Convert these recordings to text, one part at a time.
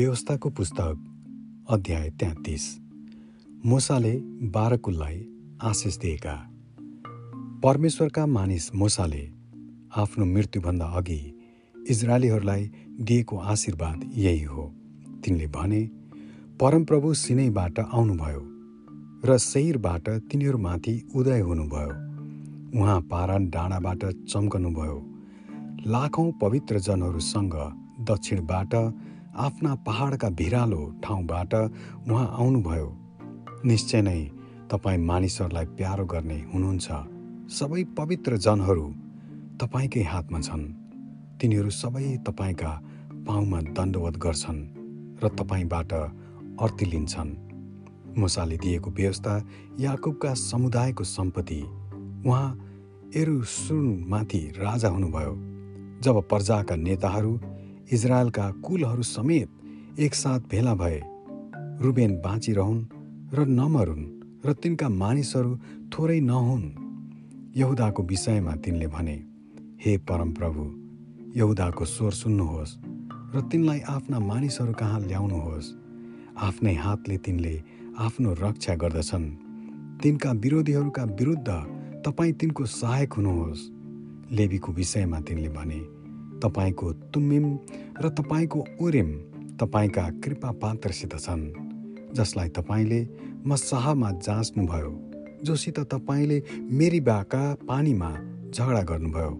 व्यवस्थाको पुस्तक अध्याय तेत्तिस। मुसाले बाह्र कुललाई आशिष दिएका। परमेश्वरका मानिस मुसाले आफ्नो मृत्युभन्दा अघि इजरायलीहरूलाई दिएको आशीर्वाद यही हो। तिनले भने परमप्रभु सिनैबाट आउनुभयो र शैरबाट तिनीहरूमाथि उदय हुनुभयो। उहाँ पारा डाँडाबाट चम्कनुभयो। लाखौँ पवित्र जनहरूसँग दक्षिणबाट आफ्ना पहाडका भिरालो ठाउँबाट उहाँ आउनुभयो। निश्चय नै तपाईँ मानिसहरूलाई प्यारो गर्ने हुनुहुन्छ। सबै पवित्र जनहरू तपाईँकै हातमा छन्। तिनीहरू सबै तपाईँका पाउमा दण्डवत गर्छन् र तपाईँबाट अर्ती लिन्छन्। मुसाले दिएको व्यवस्था याकुबका समुदायको सम्पत्ति। उहाँ एरुसुनमाथि राजा हुनुभयो। जब प्रजाका नेताहरू इजरायलका कुलहरू समेत एकसाथ भेला भए। रुबेन बाँचिरहन् र नमरुन् र तिनका मानिसहरू थोरै नहुन्। यहुदाको विषयमा तिनले भने हे परमप्रभु यहुदाको स्वर सुन्नुहोस् र तिनलाई आफ्ना मानिसहरू कहाँ ल्याउनुहोस्। आफ्नै हातले तिनले आफ्नो रक्षा गर्दछन्। तिनका विरोधीहरूका विरुद्ध तपाईँ तिनको सहायक हुनुहोस्। लेबीको विषयमा तिनले भने तपाईँको तुम्मिम र तपाईँको उरेम तपाईँका कृपा पात्रसित छन् जसलाई तपाईँले मसाहमा जाँच्नुभयो जोसित तपाईँले मेरीबाका पानीमा झगडा गर्नुभयो।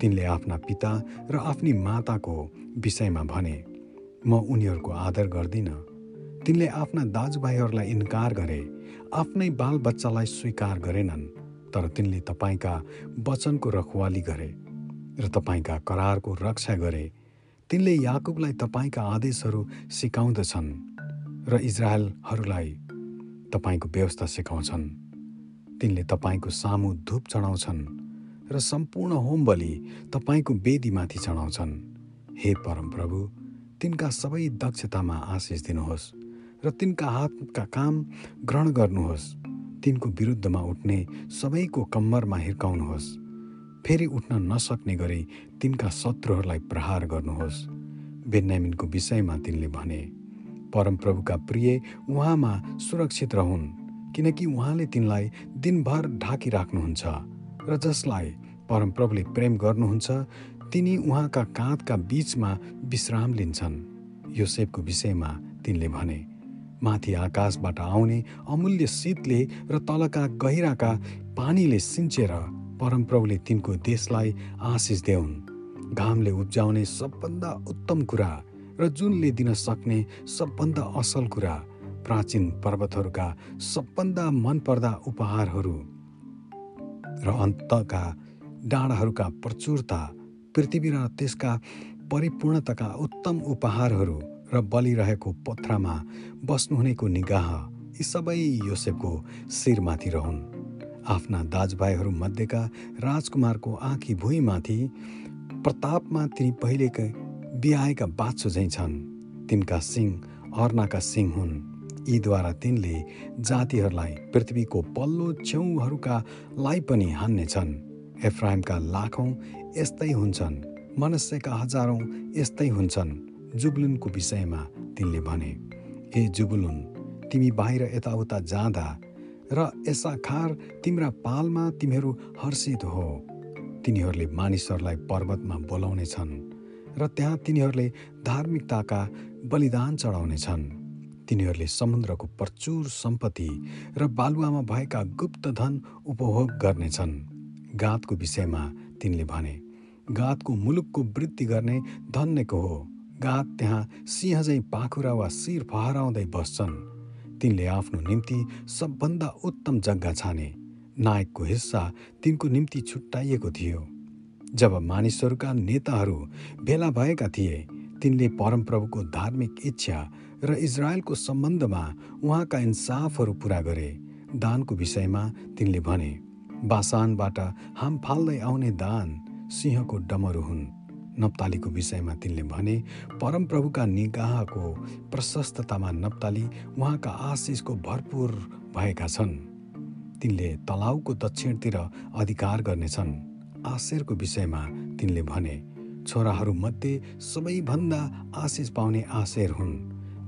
तिनले आफ्ना पिता र आफ्नी माताको विषयमा भने म उनीहरूको आदर गर्दिनँ तिनले आफ्ना दाजुभाइहरूलाई इन्कार गरे आफ्नै बालबच्चालाई स्वीकार गरेनन् तर तिनले तपाईँका वचनको रखवाली गरे। र तपाईँका करारको रक्षा गरे तिनले याकुबलाई तपाईँका आदेशहरू सिकाउँदछन् र इजरायलहरूलाई तपाईँको व्यवस्था सिकाउँछन्। तिनले तपाईँको सामु धुप चढाउँछन् र सम्पूर्ण होम बलि तपाईँको वेदीमाथि चढाउँछन्। हे परमप्रभु तिनका सबै दक्षतामा आशिष दिनुहोस् र तिनका हातका काम ग्रहण गर्नुहोस्। तिनको विरुद्धमा उठ्ने सबैको कम्मरमा हिर्काउनुहोस्। फेरि उठ्न नसक्ने गरी तिनका शत्रुहरूलाई प्रहार गर्नुहोस्। बेन्यामिनको विषयमा तिनले भने परमप्रभुका प्रिय उहाँमा सुरक्षित रहन् किनकि उहाँले तिनलाई दिनभर ढाकिराख्नुहुन्छ र जसलाई परमप्रभुले प्रेम गर्नुहुन्छ तिनी उहाँका काँधका बीचमा विश्राम लिन्छन्। योसेफको विषयमा तिनले भने माथि आकाशबाट आउने अमूल्य शीतले र तलका गहिराका पानीले सिन्चेर परमप्रभुले तिनको देशलाई आशिष देऊन् घामले उब्जाउने सबभन्दा उत्तम कुरा र जुनले दिन सक्ने सबभन्दा असल कुरा प्राचीन पर्वतहरूका सबभन्दा मनपर्दा उपहारहरू र अन्तका डाँडाहरूका प्रचुरता पृथ्वी र त्यसका परिपूर्णताका उत्तम उपहारहरू र बलिरहेको पथरामा बस्नुहुनेको निगाह यी सबै योसेफको शिरमाथि रहन्। आफ्ना दाजुभाइहरू मध्येका राजकुमारको आँखी भुइँमाथि प्रतापमा तिनी पहिलेकै बिहाएका बाछो झैँ छन्। तिनका सिंह अर्नाका सिंह हुन्। यीद्वारा तिनले जातिहरूलाई पृथ्वीको पल्लो छेउहरूका लाई पनि हान्नेछन्। एफ्राइमका लाखौँ यस्तै हुन्छन्। मनस्यका हजारौँ यस्तै हुन्छन्। जुबलुनको विषयमा तिनले भने ए जुबुलुन तिमी बाहिर यताउता जाँदा र यसा खार तिम्रा पालमा तिमीहरू हर्षित हो। तिनीहरूले मानिसहरूलाई पर्वतमा बोलाउने छन् र त्यहाँ तिनीहरूले धार्मिकताका बलिदान चढाउने छन् तिनीहरूले समुद्रको प्रचुर सम्पत्ति र बालुवामा भएका गुप्त धन उपभोग गर्नेछन्। गातको विषयमा तिनले भने गातको मुलुकको वृद्धि गर्ने धन्यको हो। गात त्यहाँ सिंह झैँ पाखुरा वा शिर फहराउँदै बस्छन्। तिनले आफ्नो निम्ति सबभन्दा उत्तम जग्गा छाने। नायकको हिस्सा तिनको निम्ति छुट्याइएको थियो। जब मानिसहरूका नेताहरू भेला भएका थिए तिनले परमप्रभुको धार्मिक इच्छा र इजरायलको सम्बन्धमा उहाँका इन्साफहरू पुरा गरे। दानको विषयमा तिनले भने बासानबाट हाम फाल्दै आउने दान सिंहको डमरू हुन्। नप्तालीको विषयमा तिनले भने परमप्रभुका निगाहको प्रशस्ततामा नप्ताली उहाँका आशिषको भरपुर भएका छन्। तिनले तलाउको दक्षिणतिर अधिकार गर्नेछन्। आशेरको विषयमा तिनले भने छोराहरूमध्ये सबैभन्दा आशिष पाउने आशेर हुन्।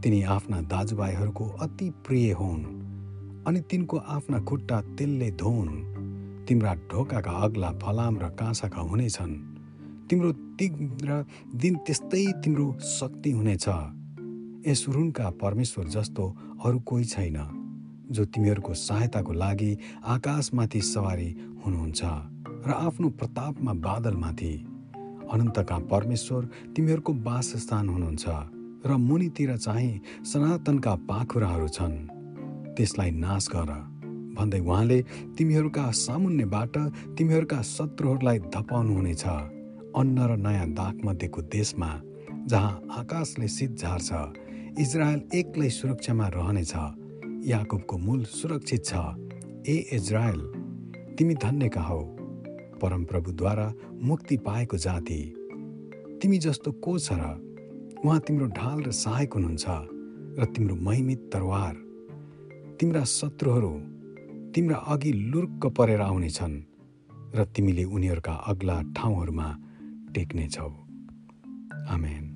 तिनी आफ्ना दाजुभाइहरूको अति प्रिय हुन् अनि तिनको आफ्ना खुट्टा तेलले धोउन्। तिम्रा ढोकाका अग्ला फलाम र काँसाका हुनेछन्। तिम्रो तिम्रो दिन त्यस्तै तिम्रो शक्ति हुनेछ। यसुरुनका परमेश्वर जस्तो अरू कोही छैन जो तिमीहरूको सहायताको लागि आकाशमाथि सवारी हुनुहुन्छ र आफ्नो प्रतापमा बादलमाथि। अनन्तका परमेश्वर तिमीहरूको वासस्थान हुनुहुन्छ र मुनितिर चाहिँ सनातनका पाखुराहरू छन्। त्यसलाई नाश गर भन्दै उहाँले तिमीहरूका सामुन्यबाट तिमीहरूका शत्रुहरूलाई धपाउनुहुनेछ। अन्न र नयाँ दागमध्येको देशमा जहाँ आकाशले शीत झार्छ इजरायल एक्लै सुरक्षामा रहनेछ याकुबको मूल सुरक्षित छ। ए इजरायल तिमी धन्यका हौ? परमप्रभुद्वारा मुक्ति पाएको जाति। तिमी जस्तो को छ र? उहाँ तिम्रो ढाल र सहायक हुनुहुन्छ र तिम्रो महिमित तरवार। तिम्रा शत्रुहरू तिम्रा अघि लुर्क परेर आउनेछन् र तिमीले उनीहरूका अग्ला ठाउँहरूमा टेक्नेछौ आमेन।